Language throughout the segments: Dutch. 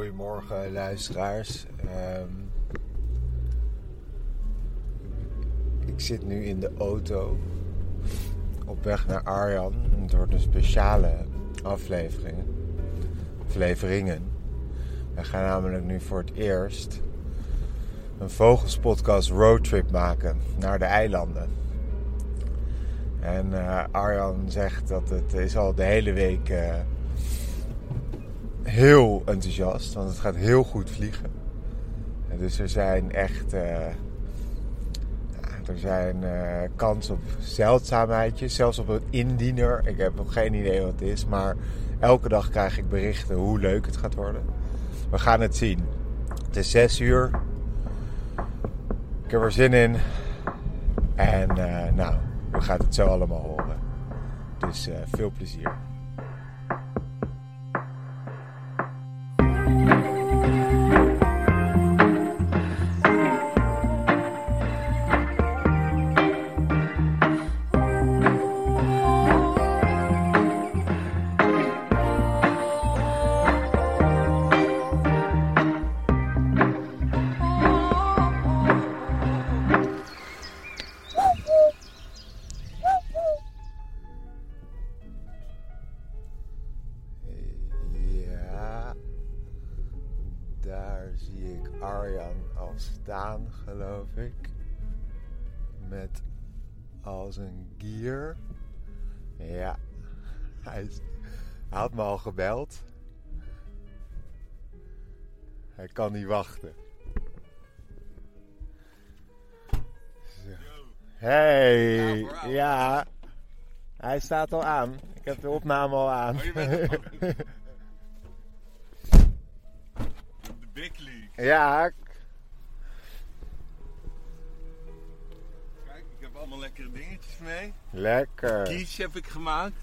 Goedemorgen luisteraars. Ehm, ik zit nu in de auto op weg naar Arjan. Het wordt een speciale aflevering. Afleveringen. We gaan namelijk nu voor het eerst een Vogelspodcast roadtrip maken naar de eilanden. En eh, Arjan zegt dat het is al de hele week eh, heel enthousiast, want het gaat heel goed vliegen. En dus er zijn echt ja, er zijn eh kans op zeldzaamheidjes, zelfs op een indiener. Ik heb nog geen idee wat het is, maar elke dag krijg ik berichten hoe leuk het gaat worden. We gaan het zien. Het is 6 uur. Ik heb er zin in. En eh, nou, we gaan het zo allemaal horen. Dus veel plezier. Al zijn gear. Ja, hij, is- hij had me al gebeld. Hij kan niet wachten. Zo. Hey, Ja. Hij staat al aan. Ik heb de opname al aan. Oh, je bent De Big League. Ja, allemaal lekkere dingetjes mee. lekker. Quiche heb ik gemaakt.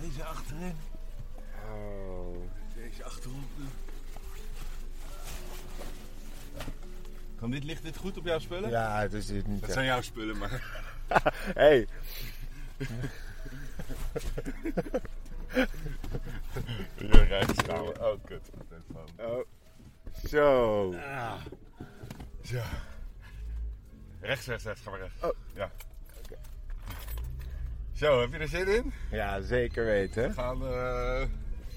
Deze achterin. Oh. Deze achterop. Kan dit, ligt dit goed op jouw spullen? Ja, het is dit niet. Dat zijn jouw spullen, maar... Hey. Je rijdt nou. Oh, kut. Oh. Zo. Ah. Zo. Rechts, rechts, rechts. Ga maar rechts. Oh. Ja. Zo, heb je er zin in? Ja, zeker weten. We gaan... eh,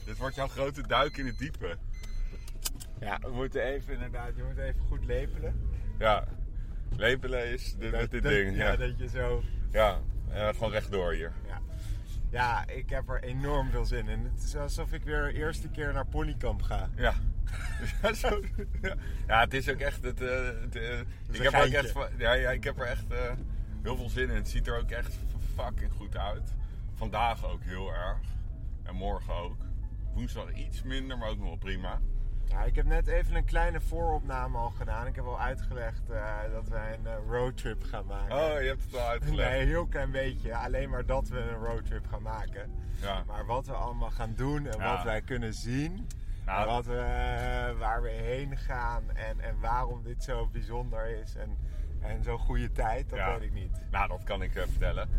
dit wordt jouw grote duik in het diepe. Ja, we moeten even inderdaad, je moet even goed lepelen. Ja. Lepelen is dit, met dit Dat- ding. Ja, Ja, dat je zo... ja. ja gewoon rechtdoor hier. Ja. ja, ik heb er enorm veel zin in. Het is alsof ik weer de eerste keer naar Ponykamp ga. Ja. Ja, zo, ja. ja, het is ook echt. Het, eh, het, eh, ik, heb er ook echt ja, ja, ik heb er echt eh, heel veel zin in. Het ziet er ook echt fucking goed uit. Vandaag ook heel erg. En morgen ook. Woensdag iets minder, maar ook nog wel prima. Ja, ik heb net even een kleine vooropname al gedaan. Ik heb al uitgelegd dat wij een roadtrip gaan maken. Oh, je hebt het al uitgelegd. Nee, heel klein beetje. Alleen maar dat we een roadtrip gaan maken. Ja. Maar wat we allemaal gaan doen en Ja. wat wij kunnen zien. Nou, wat we, eh, waar we heen gaan en, en waarom dit zo bijzonder is. En, en zo'n goede tijd, dat Ja. weet ik niet. Nou, dat kan ik eh, vertellen.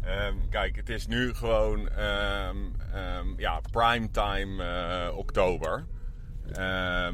Ehm, kijk, het is nu gewoon ehm, ehm, ja, primetime eh, oktober.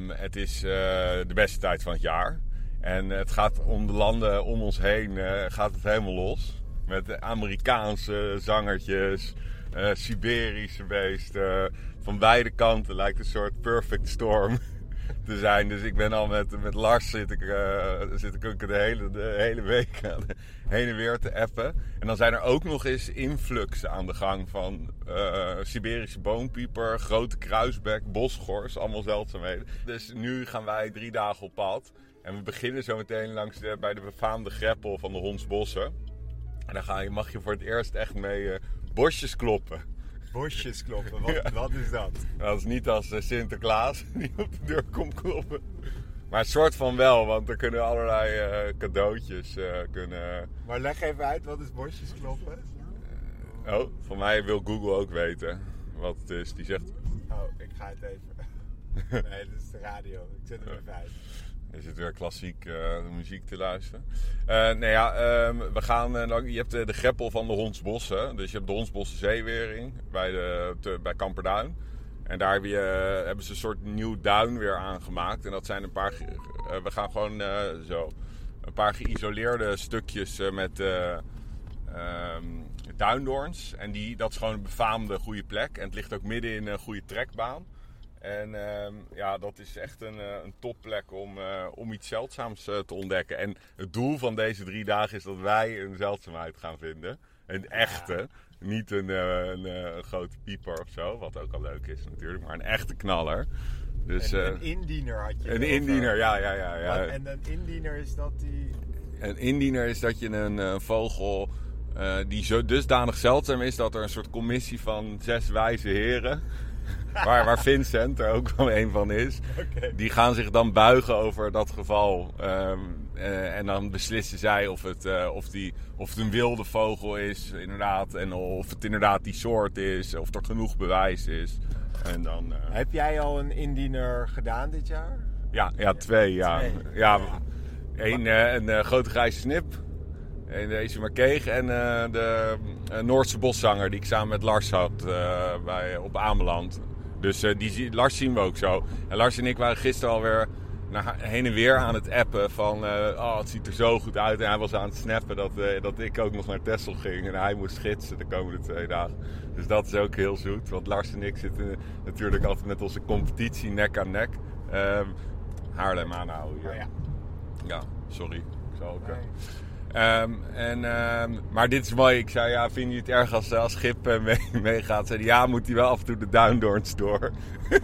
Het is de beste tijd van het jaar. En het gaat om de landen om ons heen gaat het helemaal los. Met Amerikaanse zangertjes, eh, Siberische beesten. Van beide kanten lijkt een soort perfect storm te zijn. Dus ik ben al met, met Lars zit ik, eh, zit ik ook de hele, de hele week heen en weer te appen. En dan zijn er ook nog eens influxen aan de gang van eh, Siberische boompieper, grote kruisbek, bosgors, allemaal zeldzaamheden. Dus nu gaan wij drie dagen op pad. En we beginnen zo meteen langs bij de befaamde greppel van de Hondsbossen. En dan ga je, mag je voor het eerst echt mee bosjes kloppen. Bosjes kloppen, wat, Ja. wat is dat? Dat is niet als eh, Sinterklaas die op de deur komt kloppen. Maar een soort van wel, want er kunnen allerlei eh, cadeautjes eh, kunnen... Maar leg even uit, wat is bosjes kloppen? Oh, voor mij wil Google ook weten wat het is. Die zegt, Oh, ik ga het even. Nee, dat is de radio. Ik zet hem even uit. Is het weer klassiek eh, muziek te luisteren. Eh nee ja, ehm, we gaan, eh, je hebt de greppel van de Hondsbossen. Dus je hebt de Hondsbossen zeewering bij, de, bij Kamperduin. En daar je, hebben ze een soort nieuw duin weer aangemaakt. En dat zijn een paar. we gaan gewoon zo. Een paar geïsoleerde stukjes met ehm, duindoorns. En die, dat is gewoon een befaamde goede plek. En het ligt ook midden in een goede trekbaan. En ehm, ja, dat is echt een, eh, een topplek om, eh, om iets zeldzaams eh, te ontdekken. En het doel van deze drie dagen is dat wij een zeldzaamheid gaan vinden. Een echte. Niet een, een, een grote pieper of zo, wat ook al leuk is natuurlijk, maar een echte knaller. Dus een, een indiener had je. een indiener, ja, ja, ja. ja. En een indiener is dat die... Een indiener is dat je een vogel die zo dusdanig zeldzaam is dat er een soort commissie van zes wijze heren, waar, waar Vincent er ook wel een van is, die gaan zich dan buigen over dat geval. Ehm, eh, en dan beslissen zij of het, eh, of, die, of het een wilde vogel is, inderdaad. En of het inderdaad die soort is, of er genoeg bewijs is. En dan. eh, Heb jij al een indiener gedaan dit jaar? ja, ja, twee. Ja. Twee. Ja, één, eh, een grote grijze snip. En deze Markeeg. En de Noordse boszanger die ik samen met Lars had bij, op Ameland. Dus eh, die, Lars zien we ook zo. En Lars en ik waren gisteren alweer naar, heen en weer aan het appen van... eh, oh, het ziet er zo goed uit. En hij was aan het snappen dat, eh, dat ik ook nog naar Texel ging. En hij moest gidsen de komende twee dagen. Dus dat is ook heel zoet. Want Lars en ik zitten natuurlijk altijd met onze competitie nek aan nek. Ehm, Haarlem aanhouden hier. Oh ja. Ja, sorry. Ik zal ook... Nee. Ehm, en, ehm, maar dit is mooi. Ik zei, ja, vind je het erg als, als Schip eh, mee, meegaat? Zei ja, moet hij wel af en toe de duindoorns door.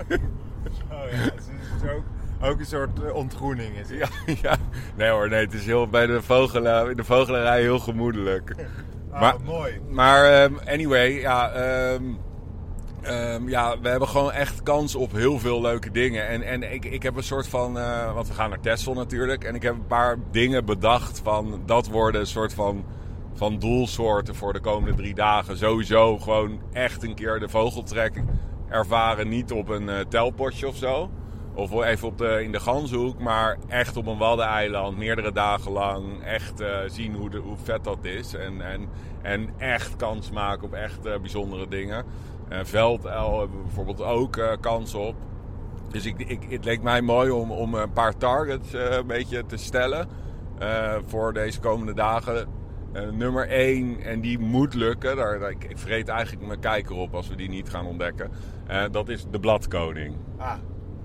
Oh ja, dus het is ook, ook een soort eh, ontgroening is het. ja, ja. Nee hoor, nee, het is heel, bij de, in de vogelarij heel gemoedelijk. Ah, Maar- mooi. Maar ehm, anyway, ja, ehm, ja, we hebben gewoon echt kans op heel veel leuke dingen. En, en ik, ik heb een soort van, eh, want we gaan naar Texel natuurlijk. En ik heb een paar dingen bedacht van, dat worden een soort van, van doelsoorten voor de komende drie dagen. Sowieso gewoon echt een keer de vogeltrek ervaren. Niet op een eh, telpotje of zo. Of even op de, in de Ganzenhoek, maar echt op een waddeneiland, meerdere dagen lang. Echt eh, zien hoe, de, hoe vet dat is. En, en, en echt kans maken op echt bijzondere dingen. Eh velduil hebben we bijvoorbeeld ook eh, kans op. Dus ik, ik, het leek mij mooi om, om een paar targets eh, een beetje te stellen eh, voor deze komende dagen. Eh, nummer 1, en die moet lukken. Daar, ik, ik vreet eigenlijk mijn kijker op als we die niet gaan ontdekken. Eh, dat is de bladkoning. Ah,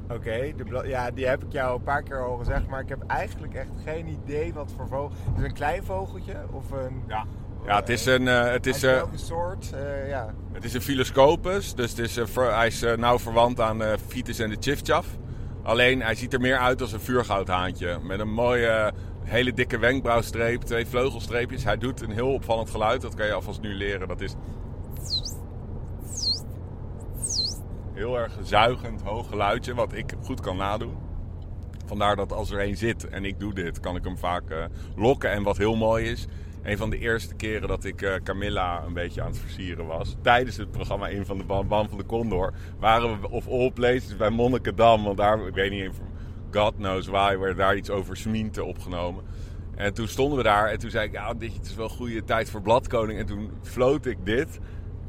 oké. Ja, die heb ik jou een paar keer al gezegd, maar ik heb eigenlijk echt geen idee wat voor vogel. Is het een klein vogeltje of een... Ja, ja het is een, eh, het is, eh, soort? Eh, ja. het is een Philoscopus. Dus het is, hij is nauw verwant aan de Vitis en de Chifchaf. Alleen hij ziet er meer uit als een vuurgoudhaantje. Met een mooie, hele dikke wenkbrauwstreep, twee vleugelstreepjes. Hij doet een heel opvallend geluid. Dat kan je alvast nu leren. Dat is heel erg zuigend, hoog geluidje. Wat ik goed kan nadoen. Vandaar dat als er één zit en ik doe dit, kan ik hem vaak lokken. En wat heel mooi is, een van de eerste keren dat ik eh, Camilla een beetje aan het versieren was, tijdens het programma In van de Ban, van de Condor, waren we of all places bij Monnikendam. Want daar, ik weet niet, God knows why, werd daar iets over Smiente opgenomen. En toen stonden we daar en toen zei ik, ja, dit is wel een goede tijd voor Bladkoning. En toen floot ik dit.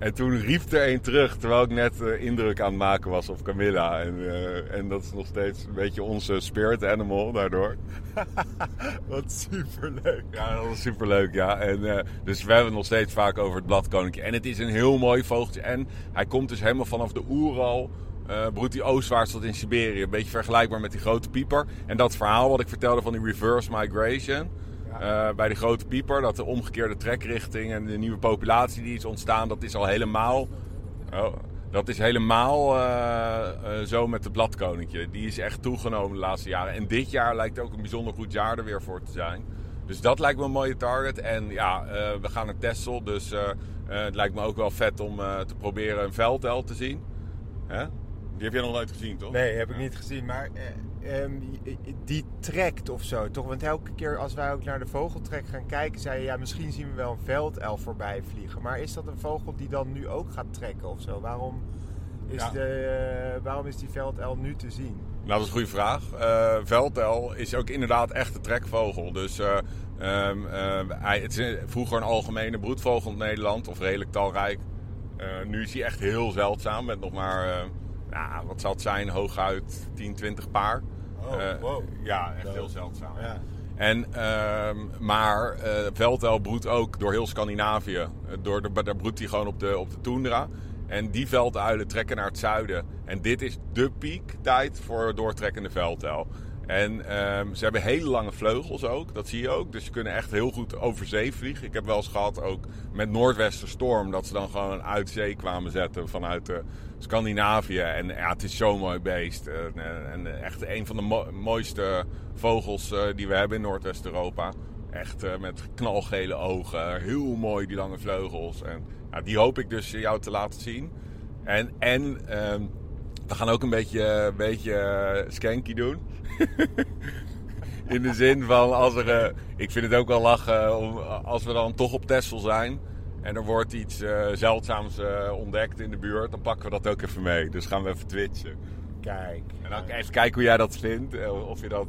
En toen riep er een terug, terwijl ik net eh, indruk aan het maken was op Camilla. En, eh, en dat is nog steeds een beetje onze spirit animal daardoor. Wat superleuk. Ja, dat was superleuk, ja. En, eh, dus we hebben nog steeds vaak over het bladkoninkje. En het is een heel mooi vogeltje. En hij komt dus helemaal vanaf de Oeral. eh broedt hij oostwaarts tot in Siberië. Een beetje vergelijkbaar met die grote pieper. En dat verhaal wat ik vertelde van die reverse migration. Eh, bij de grote pieper, dat de omgekeerde trekrichting en de nieuwe populatie die is ontstaan, dat is al helemaal. Oh, dat is helemaal eh, eh, zo met het bladkoninkje. Die is echt toegenomen de laatste jaren. En dit jaar lijkt ook een bijzonder goed jaar er weer voor te zijn. Dus dat lijkt me een mooie target. En ja, we gaan naar Texel. Dus het lijkt me ook wel vet om te proberen een veldel te zien. Die heb jij nog nooit gezien, toch? Nee, heb ik niet gezien. Maar eh, ehm, die trekt of zo, toch? Want elke keer als wij ook naar de vogeltrek gaan kijken, zei je... Ja, misschien zien we wel een veldelf voorbij vliegen. Maar is dat een vogel die dan nu ook gaat trekken of zo? Waarom is, Ja. de, eh, waarom is die veldelf nu te zien? Nou, dat is een goede vraag. Eh veldel is ook inderdaad echt een trekvogel. Dus eh, ehm, eh, hij, het is vroeger een algemene broedvogel in Nederland, of redelijk talrijk. Nu is hij echt heel zeldzaam, met nog maar nou, wat zal het zijn, hooguit 10, 20 paar. Oh, Eh, wow. Ja, echt heel zeldzaam. Ja. En, ehm, maar eh veldel broedt ook door heel Scandinavië. Eh, Door de, daar broedt hij gewoon op de, op de toendra. En die velduilen trekken naar het zuiden. En dit is de piektijd voor doortrekkende veldel. En ehm, ze hebben hele lange vleugels ook, dat zie je ook. Dus ze kunnen echt heel goed over zee vliegen. Ik heb wel eens gehad ook met noordwesterstorm... dat ze dan gewoon uit zee kwamen zetten vanuit eh, Scandinavië. En ja, het is zo'n mooi beest. En, en- en echt een van de mo- mooiste vogels eh, die we hebben in Noordwest-Europa. Echt eh, met knalgele ogen. Heel mooi, die lange vleugels. En ja, die hoop ik dus jou te laten zien. En, en ehm, we gaan ook een beetje, beetje eh, skanky doen. In de zin van, als er, eh, ik vind het ook wel lachen om, als we dan toch op Texel zijn. En er wordt iets eh, zeldzaams eh, ontdekt in de buurt. Dan pakken we dat ook even mee. Dus gaan we even twitchen. Kijk. En dan even kijken hoe jij dat vindt. eh, Of je dat,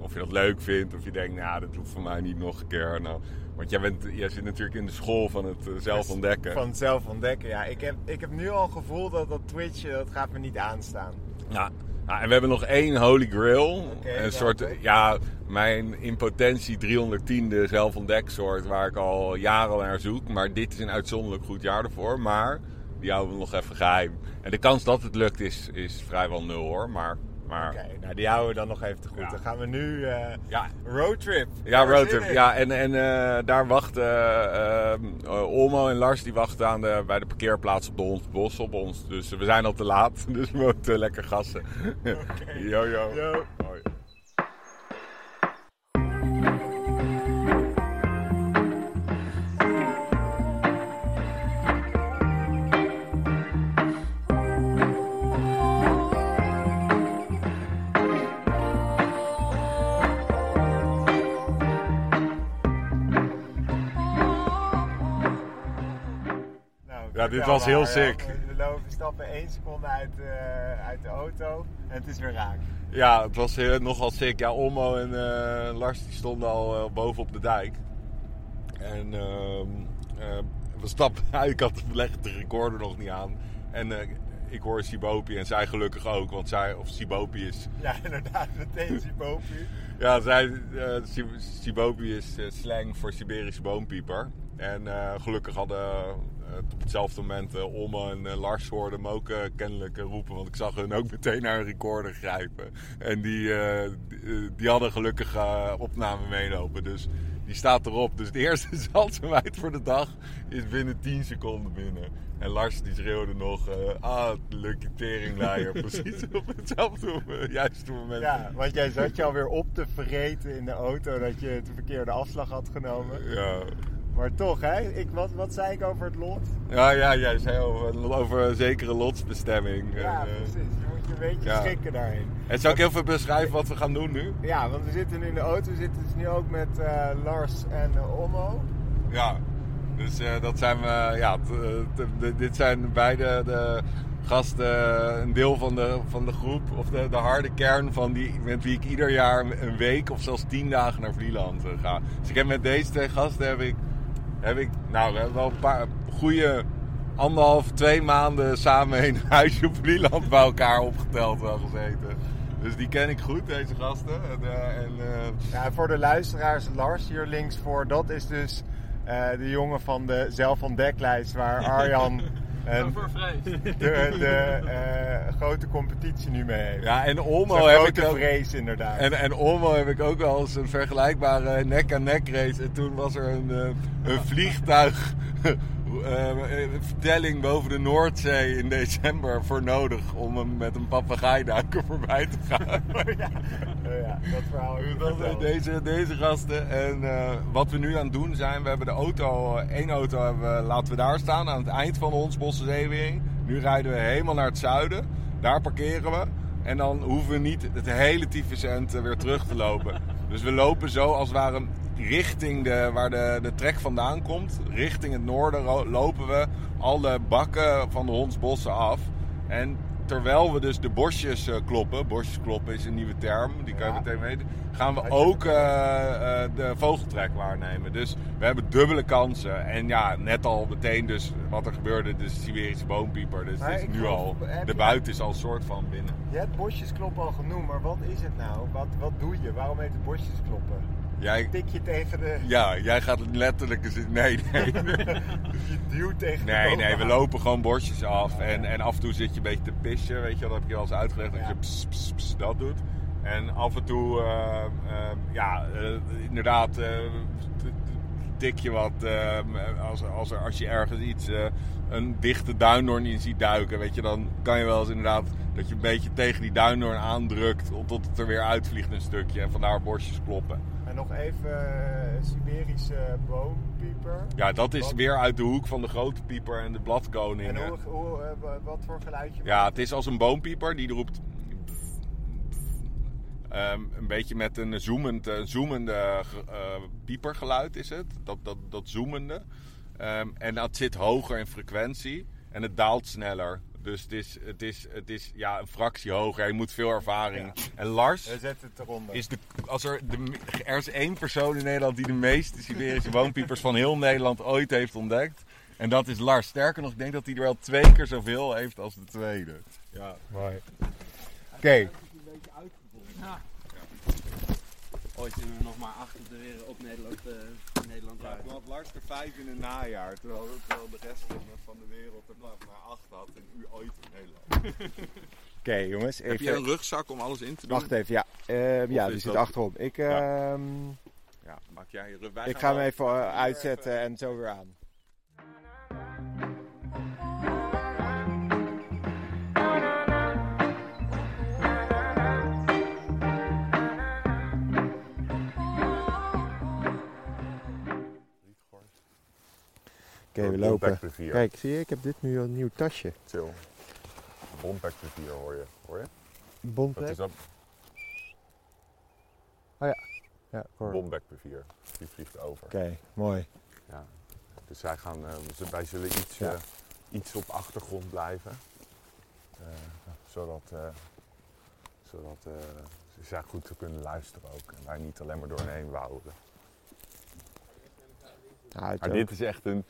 of je dat leuk vindt. Of je denkt, nou, dat hoeft voor mij niet nog een keer. Nou, want jij, bent, jij zit natuurlijk in de school van het zelf ontdekken. Van het zelf ontdekken, ja. Ik heb, ik heb nu al een gevoel dat dat Twitch, eh, dat gaat me niet aanstaan. Ja. Nou, en we hebben nog één Holy Grail. Een soort, ja, mijn in potentie 310e zelfontdeksoort waar ik al jaren naar zoek. Maar dit is een uitzonderlijk goed jaar ervoor. Maar die houden we nog even geheim. En de kans dat het lukt is, is vrijwel nul hoor. Maar, maar Oké, nou die houden we dan nog even te goed. Ja. Dan gaan we nu eh ja, roadtrip. Ja, roadtrip. Ja, en, en eh, daar wachten eh, Olmo en Lars die wachten aan de, bij de parkeerplaats op de Hondsbos op ons. Dus we zijn al te laat, dus we moeten lekker gassen. Yo, yo. Yo. Hoi. Ja, dit was heel maar, sick. We lopen, stappen één seconde uit, eh, uit de auto en het is weer raak. Ja, het was eh, nogal sick. Ja, Olmo en eh, Lars die stonden al eh, boven op de dijk. En ehm, eh, we stappen uit. Ik had legde de recorder nog niet aan. En eh, ik hoor Sibopi en zij gelukkig ook. Want zij, of Sibopi is Ja, inderdaad, meteen Sibopi. Ja, zij, eh, Sib- Sibopi is eh, slang voor Siberische boompieper. En eh, gelukkig hadden eh, op hetzelfde moment eh, Olme en Lars hoorden hem ook kennelijk roepen. Want ik zag hun ook meteen naar een recorder grijpen. En die, die, hadden gelukkig opname meelopen. Dus die staat erop. Dus de eerste zeldzaamheid voor de dag is binnen 10 seconden binnen. En Lars die schreeuwde nog, eh, ah, lucky teringleier. Precies op hetzelfde juiste moment. Ja, want jij zat je alweer op te vreten in de auto dat je de verkeerde afslag had genomen. ja. Maar toch, hè? Ik, wat, wat zei ik over het lot? Ja, ja, jij zei over, over een zekere lotsbestemming. Ja, eh, precies. Je moet je een beetje ja. schikken daarin. En zal ik heel veel beschrijven wat we gaan doen nu? Ja, want we zitten nu in de auto. We zitten dus nu ook met eh, Lars en uh, Ommo. Ja, dus dat zijn we, ja, dit zijn beide de gasten, een deel van de, van de groep, of de, de harde kern van die, met wie ik ieder jaar een week of zelfs tien dagen naar Vlieland ga. Dus ik heb met deze twee gasten heb ik, heb ik nou, we hebben wel een paar goede anderhalf, twee maanden samen in een huisje op Vlieland bij elkaar opgeteld wel gezeten. Dus die ken ik goed, deze gasten. En, eh, en, eh, Ja, voor de luisteraars, Lars hier links voor, dat is dus eh, de jongen van de zelfontdeklijst waar Arjan en de, de eh, grote competitie nu mee heeft. ja, en Olmo heb ik ook... vrees inderdaad. En, en Olmo heb ik ook wel eens een vergelijkbare nek-aan-nek race. En toen was er een, eh, een vliegtuig vertelling boven de Noordzee in december voor nodig om hem met een papegaaiduiker voorbij te gaan. ja. Oh ja, dat verhaal Dat deze, deze gasten. En eh, wat we nu aan het doen zijn, we hebben de auto, eh, één auto hebben, laten we daar staan aan het eind van de Hondsbosse Zeewering. Nu rijden we helemaal naar het zuiden. Daar parkeren we. En dan hoeven we niet het hele tyfusend eh, weer terug te lopen. Dus we lopen zo als het ware richting de, waar de, de trek vandaan komt. Richting het noorden lopen we alle bakken van de Hondsbossen af. En terwijl we dus de bosjes eh, kloppen, bosjes kloppen is een nieuwe term, die kan je Ja. meteen weten, gaan we ook eh, eh, de vogeltrek waarnemen. Dus we hebben dubbele kansen. En ja, net al meteen dus wat er gebeurde, de Siberische boompieper. Dus het is nu geloof- al, de buiten is al soort van binnen. Je hebt bosjeskloppen al genoemd, maar wat is het nou? Wat, wat doe je? Waarom heet het bosjeskloppen? Jij, Tik je tegen de... ja, jij gaat letterlijk... Nee, nee. Je duwt tegen de Nee, nee, we aan. lopen gewoon bosjes af. En, en af en toe zit je een beetje te pissen, weet je. Dat heb ik je al eens uitgelegd, dat Ja. je ps, ps, ps, dat doet. En af en toe, eh, eh, ja, eh, inderdaad, tik je wat. als, als, er, als je ergens iets, een dichte duindoorn in ziet duiken, weet je, dan kan je wel eens inderdaad dat je een beetje tegen die duindoorn aandrukt. Tot het er weer uitvliegt een stukje. En vandaar bosjes kloppen. Nog even eh, Siberische boompieper. Ja, dat is Wat- weer uit de hoek van de grote pieper en de bladkoning. En hoe, hoe, eh, wa- wat voor geluidje? Ja, het is als een boompieper die roept. Ehm, een beetje met een zoemend, eh, zoemende ge- piepergeluid is het. Dat, dat, dat zoemende. Ehm, en dat zit hoger in frequentie en het daalt sneller. Dus het is, het is, het is ja, een fractie hoger. Je moet veel ervaring. En Lars We zetten het eronder. is de, als er, de, er is één persoon in Nederland die de meeste Siberische woonpiepers van heel Nederland ooit heeft ontdekt. En dat is Lars. Sterker nog, ik denk dat hij er wel twee keer zoveel heeft als de tweede. Ja. Mooi. Oké, beetje uitgevonden. Ja. Ooit zijn er nog maar acht op de wereld op Nederland, eh, Nederland Ja, uit. toen had Lars er vijf in een najaar, terwijl, terwijl de rest van de, van de wereld er maar maar acht had en u ooit in Nederland. Oké, jongens. Heb je Even... een rugzak om alles in te doen? Wacht even, ja. Eh, ja, die zit dat- achterop. Ik, Ja. ehm, Ja, maak jij je rug. Ik ga hem even eh, uitzetten en zo weer aan. Oké, we lopen. Kijk, zie je, ik heb dit nu een nieuw tasje. Chill. Bompekplevier hoor je. Hoor je? Bompek. is dat Ja, hoor. Oké, bombekplevier. Die vliegt over. mooi. Ja. Dus zij gaan, eh, wij zullen iets, Ja. eh, iets op achtergrond blijven. Eh, zodat zodat zij goed kunnen luisteren ook. En wij niet alleen maar doorheen wouwen. Ja, dit is echt een...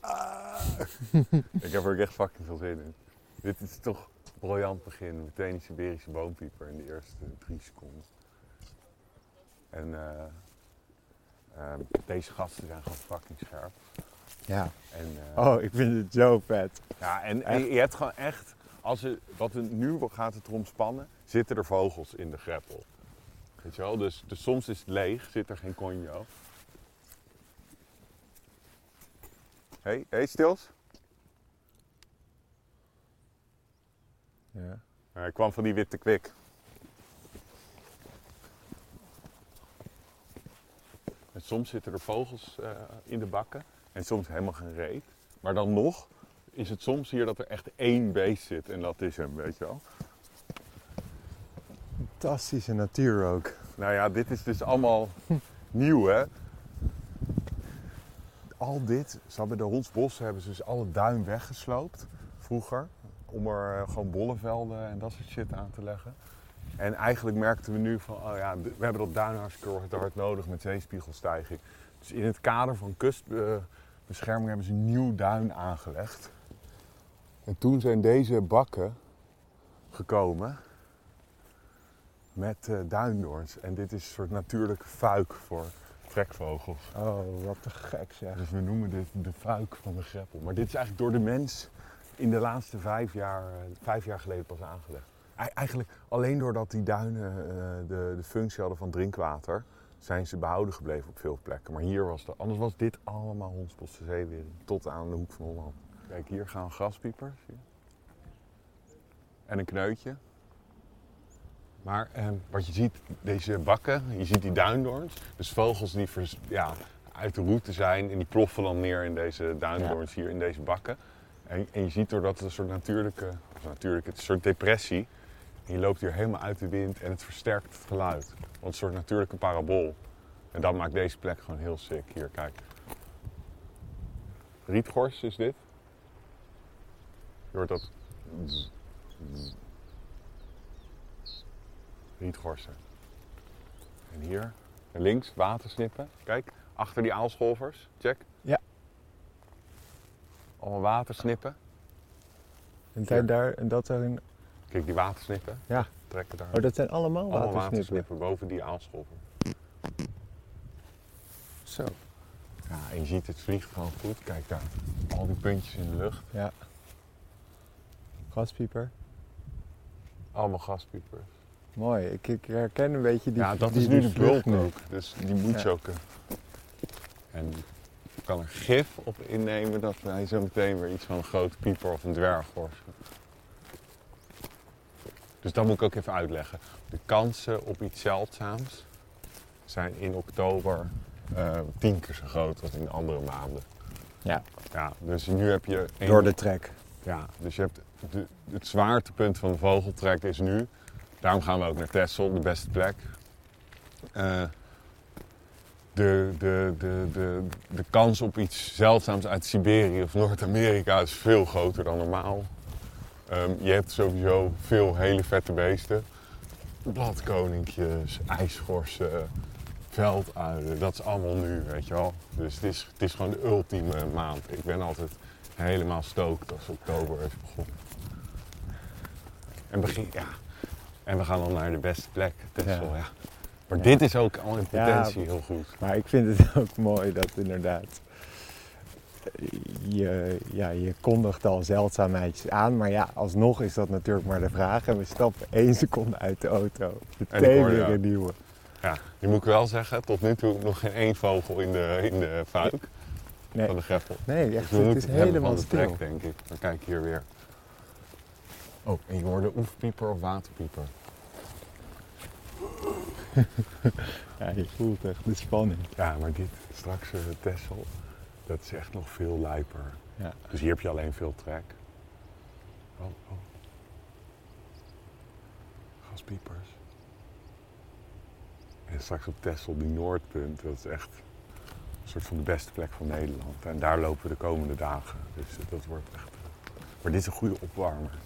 Ah. ik heb er ook echt fucking veel zin in. Dit is toch een briljant begin. Meteen die Siberische boompieper in de eerste drie seconden. En eh, ehm, deze gasten zijn gewoon fucking scherp. Ja. En, eh, Oh, ik vind het zo vet. ja, en, je hebt gewoon echt... Als er, wat er, nu gaat het erom spannen, zitten er vogels in de greppel. Weet je wel? Dus, dus soms is het leeg, zit er geen conjo. Hey, hey, stils? Ja. Hij kwam van die witte kwik. En soms zitten er vogels eh, in de bakken en soms helemaal geen reet. Maar dan nog is het soms hier dat er echt één beest zit en dat is hem, weet je wel. Fantastische natuur ook. Nou ja, dit is dus allemaal nieuw, hè? Al dit, ze hebben de Hondsbossen hebben ze dus alle duin weggesloopt vroeger. Om er eh, gewoon bollenvelden en dat soort shit aan te leggen. En eigenlijk merkten we nu van, oh ja, we hebben dat duin hartstikke hard nodig met zeespiegelstijging. Dus in het kader van kustbescherming hebben ze een nieuw duin aangelegd. En toen zijn deze bakken gekomen met eh duindoorns. En dit is een soort natuurlijke fuik voor trekvogels. Oh, wat te gek zeg. Dus we noemen dit de fuik van de greppel. Maar dit is eigenlijk door de mens in de laatste vijf jaar, eh, vijf jaar geleden pas aangelegd. Ei- Eigenlijk alleen doordat die duinen eh, de, de functie hadden van drinkwater, zijn ze behouden gebleven op veel plekken. Maar hier was het, anders was dit allemaal hondsbosse zeewering, tot aan de hoek van Holland. Kijk, hier gaan graspiepers. En een kneutje. Maar eh, wat je ziet, deze bakken, je ziet die duindoorns. Dus vogels die vers- ja, uit de route zijn en die ploffen dan neer in deze duindoorns hier in deze bakken. En, en je ziet doordat het een soort natuurlijke, of natuurlijk, het is een soort depressie. En je loopt hier helemaal uit de wind en het versterkt het geluid. Want een soort natuurlijke parabool. En dat maakt deze plek gewoon heel sick. Hier, kijk. Rietgors is dit. Je hoort dat. Rietgorsen. En hier, links, watersnippen. Kijk, achter die aalscholvers. Check. Ja. Allemaal watersnippen. En daar, daar, en dat zijn, Kijk, die watersnippen. Ja. Trekken daar. oh, dat zijn allemaal Allemaal watersnippen. watersnippen boven die aalscholver. Zo. Ja, en je ziet het vliegt gewoon goed. Kijk daar. Al die puntjes in de lucht. Ja. Gaspieper. Allemaal gaspiepers. Mooi. Ik, ik herken een beetje die ja, dat die, is nu de bulk vlucht nu. ook. Dus die moet je Ja. ook. En je kan er gif op innemen dat wij zo meteen weer iets van een grote pieper of een dwerggors. Dus dat moet ik ook even uitleggen. De kansen op iets zeldzaams zijn in oktober eh, tien keer zo groot als in andere maanden. Ja. Ja, dus nu heb je... één- Door de trek. ja, dus je hebt de, het zwaartepunt van de vogeltrek is nu. Daarom gaan we ook naar Texel, de beste plek. Eh, de, de, de, de, de kans op iets zeldzaams uit Siberië of Noord-Amerika is veel groter dan normaal. Ehm, je hebt sowieso veel hele vette beesten. Bladkoninkjes, ijsschorsen, velduilen. Dat is allemaal nu, weet je wel. Dus het is, het is gewoon de ultieme maand. Ik ben altijd helemaal stookt als oktober is begonnen. En, begin, ja. En we gaan dan naar de beste plek, Texel. Ja. Ja. Maar dit is ook al in potentie heel goed. Maar ik vind het ook mooi dat inderdaad. Je, ja, je kondigt al zeldzaamheidjes aan, maar ja, alsnog is dat natuurlijk maar de vraag. En we stappen één seconde uit de auto. En Meteen weer een nieuwe. Ja, nu moet ik wel zeggen, tot nu toe nog geen één vogel in de, in de fuik Nee, van de greppel. nee Dus echt, we het is helemaal stil. trek, denk ik. Dan kijk hier weer. Oh, en je hoorde oefpieper of waterpieper. Ja, je voelt echt de spanning. Ja, maar dit, straks eh Texel, dat is echt nog veel lijper. Ja. Dus hier heb je alleen veel trek. Oh, oh. Gaspiepers. En straks op Texel, die Noordpunt, dat is echt een soort van de beste plek van Nederland. En daar lopen we de komende dagen. Dus dat wordt echt... eh, Maar dit is een goede opwarmer.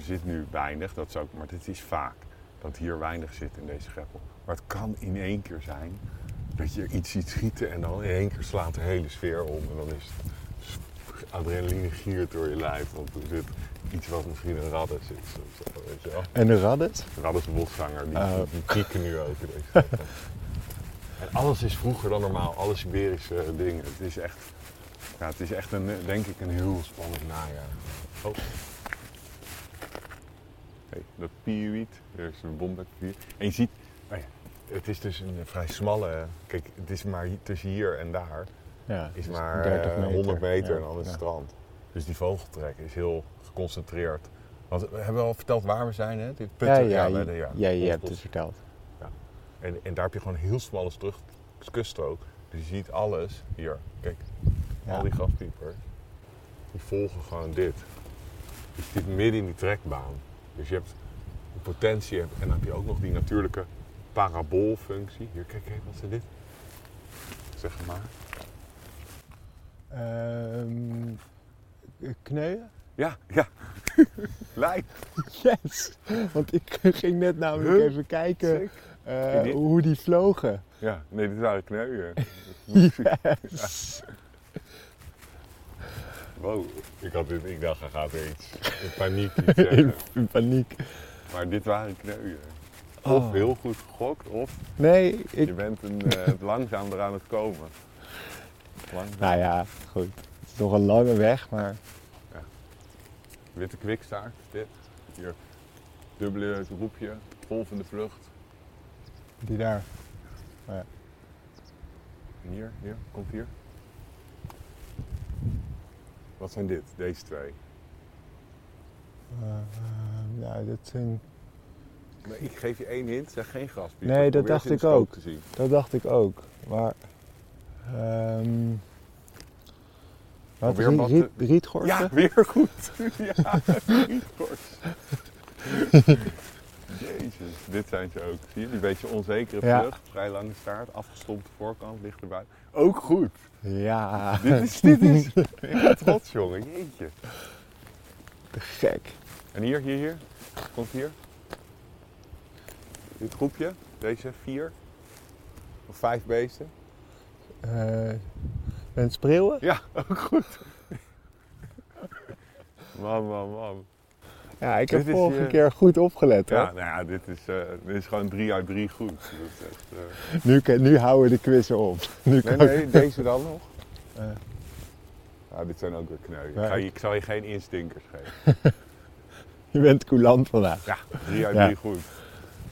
Er zit nu weinig, dat is ook, maar dit is vaak. Dat hier weinig zit in deze greppel. Maar het kan in één keer zijn dat je iets ziet schieten en dan in één keer slaat de hele sfeer om. En dan is het adrenaline giert door je lijf. Want er zit iets wat misschien een raddes is. Zo, weet je wel. En? Een raddes boszanger, die, Oh. die krieken nu ook. En alles is vroeger dan normaal. Alle Siberische dingen. Het is echt, ja, het is echt een, denk ik een heel spannend najaar. Oh. Dat piewiet, er is een bombekpier. En je ziet, nou ja, het is dus een vrij smalle, kijk, het is maar tussen hier en daar Ja, is dus maar 30 eh, meter. 100 meter Ja, en dan is het ja. strand. Dus die vogeltrek is heel geconcentreerd. Want we hebben al verteld waar we zijn, hè? Ja, putten, ja, de- ja, je hebt het verteld. En, en daar heb je gewoon een heel smalle terug, kuststrook. Dus je ziet alles hier. Kijk, Ja. al die gaspiepers. Die volgen gewoon dit. Dus je zit midden in die trekbaan. Dus je hebt potentie en dan heb je ook nog die natuurlijke paraboolfunctie. Hier, kijk, kijk, wat is dit? Zeg maar. Ehm kneuën? Ja, ja. Lijn. Yes! Want ik ging net namelijk Huh? even kijken eh, hoe die vlogen. Ja, nee, dit waren kneuien. Yes! Wow, ik, had dit, ik dacht, hij gaat er iets in paniek iets zeggen. In paniek. Maar dit waren kneuien. Of Oh. heel goed gegokt, of Nee, je ik... bent een, eh, langzaam eraan het komen. Langzaam. Nou ja, goed. Het is nog een lange weg, maar... Witte kwikstaart, dit. Hier, dubbele roepje, golvende vlucht. Die daar. En hier, hier, komt hier. Wat zijn dit, deze twee? Eh, eh, ja, dat zijn... Maar ik geef je één hint, zeg geen gaspiep. Nee, dat dacht ik ook. Te zien. Dat dacht ik ook. Maar... ehm wat, Alweer riet? Ja, weer goed. ja, rietgors. Jezus, dit zijn ze ook. Zie je, die beetje onzekere Ja. vlucht, vrij lange staart, afgestompte voorkant, ligt erbij. Ook goed. Ja. Dit is, dit is, ik ben trots jongen, jeetje. Te gek. En hier, hier, hier. Komt hier. Dit groepje, deze vier. Of vijf beesten. Eh en spreeuwen? Ja, ook goed. Man, man, man. Ja, ik heb Dit vorige keer goed opgelet hoor. Ja, nou ja, dit is, eh, dit is gewoon drie uit drie goed. Dat echt, eh, Nu, nu houden we de quiz op. Nu Nee, nee, deze dan nog. Eh. Ja, dit zijn ook weer je- ik zal je geen instinkers geven. Je bent coulant vandaag. Ja, drie uit drie goed.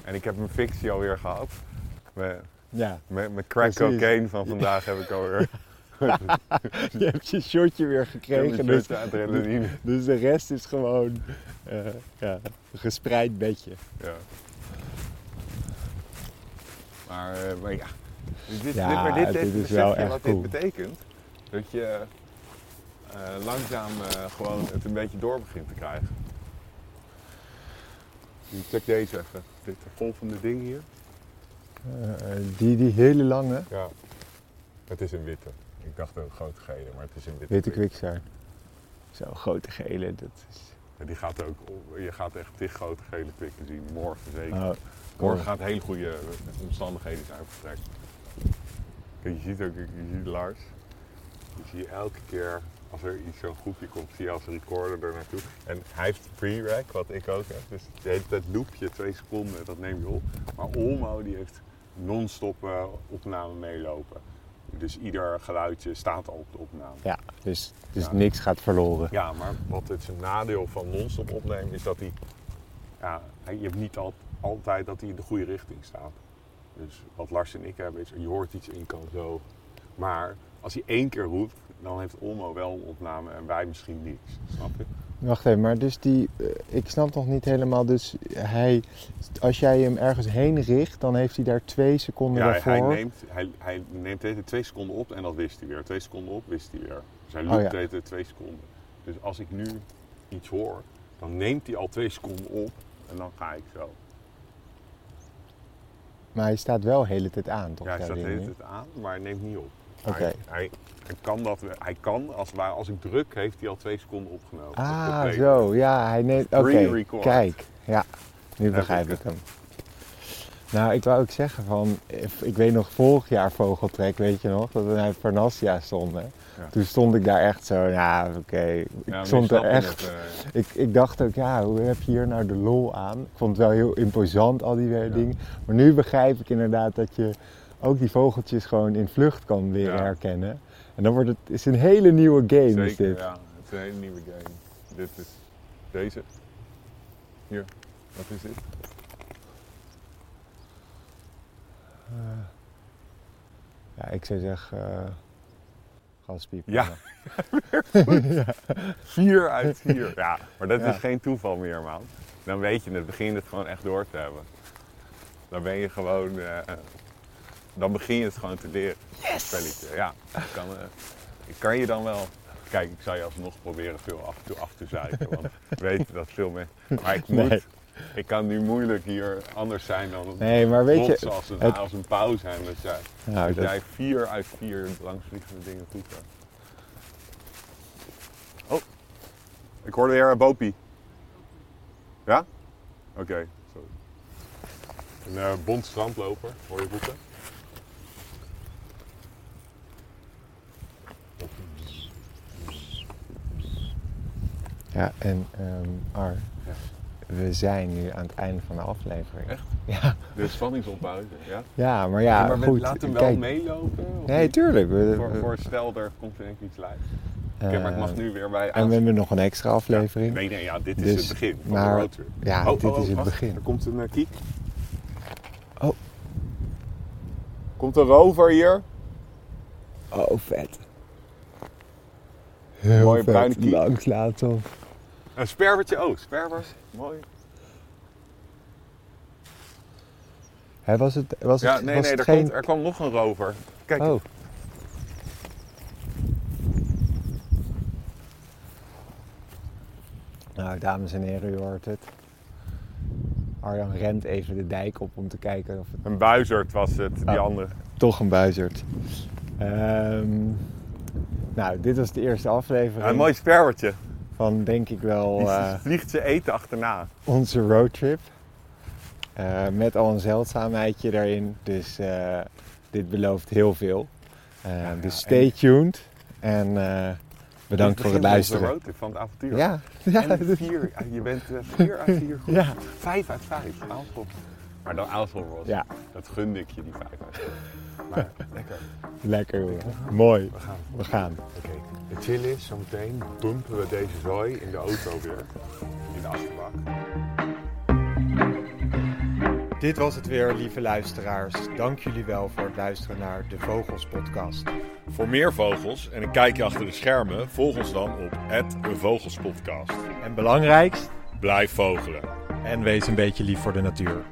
En ik heb mijn fictie alweer gehad. Mijn, Ja, mijn, mijn crack Precies. cocaine van vandaag heb ik alweer. je hebt je shotje weer gekregen. Dus, adrenaline. dus de rest is gewoon eh, ja, een gespreid bedje. Ja. Maar, eh, maar ja. Dit, dit, Ja, maar dit, is wel echt wat cool. dit betekent. Dat je eh, langzaam gewoon het een beetje door begint te krijgen. Check deze even. Dit volgende ding hier. Eh, die, die hele lange Ja. Het is een witte. Ik dacht een grote gele, maar het is een witte. witte kwik. kwikster. Zo, grote gele. Dat is... Ja, die gaat ook, je gaat echt tig grote gele pikken zien. Morgen zeker. Oh, Morgen gaat hele goede omstandigheden zijn voor vertrek. Kijk, je ziet ook, je ziet Lars. Je ziet elke keer als er iets zo'n groepje komt, zie je als recorder er naartoe. En hij heeft pre-rack, wat ik ook heb. Dus tijd loopje, twee seconden, dat neem je op. Maar Olmo die heeft non-stop eh, opname meelopen. Dus ieder geluidje staat al op de opname. ja, dus, dus Ja. niks gaat verloren. Ja, maar wat het zijn nadeel van non-stop opnemen is dat hij... Ja, je hebt niet al, altijd dat hij in de goede richting staat. Dus wat Lars en ik hebben is, je hoort iets en je kan zo. Maar als hij één keer roept, dan heeft Olmo wel een opname en wij misschien niks. Snap je? Wacht even, maar dus die, eh, ik snap nog niet helemaal. Dus hij, als jij hem ergens heen richt, dan heeft hij daar twee seconden Ja, daarvoor. hij, neemt, hij, hij neemt tijd twee seconden op en dat wist hij weer. Twee seconden op, wist hij weer. Dus hij Oh, loopt ja. tijd twee seconden. Dus als ik nu iets hoor, dan neemt hij al twee seconden op en dan ga ik zo. Maar hij staat wel de hele tijd aan, toch? Ja, hij staat de hele tijd aan, maar hij neemt niet op. Oké. Hij, hij, hij kan dat, hij kan, als, als ik druk, heeft hij al twee seconden opgenomen. Ah, zo. Ja, hij neemt... Oké, Pre-record. kijk. Ja, nu begrijp ik hem. Nou, ik wou ook zeggen van... Ik weet nog vorig jaar Vogeltrek, weet je nog? Dat we naar Parnassia stonden. Ja. Toen stond ik daar echt zo, ja, oké. Ik Ja, stond er echt... het, eh, Ik, ik dacht ook, ja, hoe heb je hier nou de lol aan? Ik vond het wel heel imposant, al die dingen. Maar nu begrijp ik inderdaad dat je ook die vogeltjes gewoon in vlucht kan weer Ja. herkennen. En dan wordt het is een hele nieuwe game, is zeker, dit. ja. Het is een hele nieuwe game. Dit is deze. Hier, wat is dit? Ja, ik zou zeggen, eh gaspiepen. Ja. Vier uit vier. Ja, maar dat Ja. is geen toeval meer, man. Dan weet je het, begin je het gewoon echt door te hebben. Dan ben je gewoon, eh, dan begin je het gewoon te leren. Yes! Spelletje, ja. Ik kan, eh, ik kan je dan wel, kijk, ik zal je alsnog proberen veel af en toe af te zeiken, want ik weet dat veel mensen, maar ik moet, Nee. ik kan nu moeilijk hier anders zijn dan Nee, maar weet je, als een, het- als een pauw zijn dat jij, Nou, dat dat, jij vier uit vier langsvliegende dingen goed hebt. Oh, ik hoorde weer een bopie. Ja? Oké, sorry. Een eh bont strandloper, hoor je roepen? Ja, en ehm Ar, Ja. we zijn nu aan het einde van de aflevering. Echt? Ja, De spanningsopbuizen, ja? ja maar ja, maar we- goed. laat hem wel kijk, meelopen? Nee, niet? tuurlijk. We, Voor, we- voor stel, er komt ineens iets live. Oké, maar ik mag eh, nu weer bij En we hebben nog een extra aflevering. Nee, nee, ja, dit is Dus, het begin van maar- de roadtrip. Ja, Oh, dit oh, is het wacht, begin. Er komt een uh, kiek. Oh. Komt een rover hier. Oh, vet. Heel Mooie vet. bruine kiek. Langs laten. Een sperwertje. Oh, sperwer. Mooi. Hè, was het, was Ja, het, nee, was nee, het er, geen... komt, er kwam nog een rover. Kijk. Oh. Nou, dames en heren, u hoort het. Arjan rent even de dijk op om te kijken of het Een buizerd was het, die Oh. andere. toch een buizerd. Ehm, nou, dit was de eerste aflevering. Ja, een mooi sperwertje. Van denk ik wel Die eh, vliegt ze eten achterna. onze roadtrip. Eh, met al een zeldzaamheidje daarin. Dus eh, dit belooft heel veel. Eh, ja, dus stay tuned. En eh, bedankt voor het luisteren. De roadtrip van het avontuur. Ja, ja, En dus- vier, je bent vier uit vier goed. ja. Vijf uit vijf. Maar dan Aalschot was. Ja. Dat gunde ik je, die vijf uit vijf. Maar lekker. lekker hoor. Mooi. We gaan. We gaan. Oké. Het chill is, zometeen dumpen we deze zooi in de auto weer. In de achterbak. Dit was het weer, lieve luisteraars. Dank jullie wel voor het luisteren naar de Vogels Podcast. Voor meer vogels en een kijkje achter de schermen, volg ons dan op Vogelspodcast. En belangrijkst, Blijf vogelen. en wees een beetje lief voor de natuur.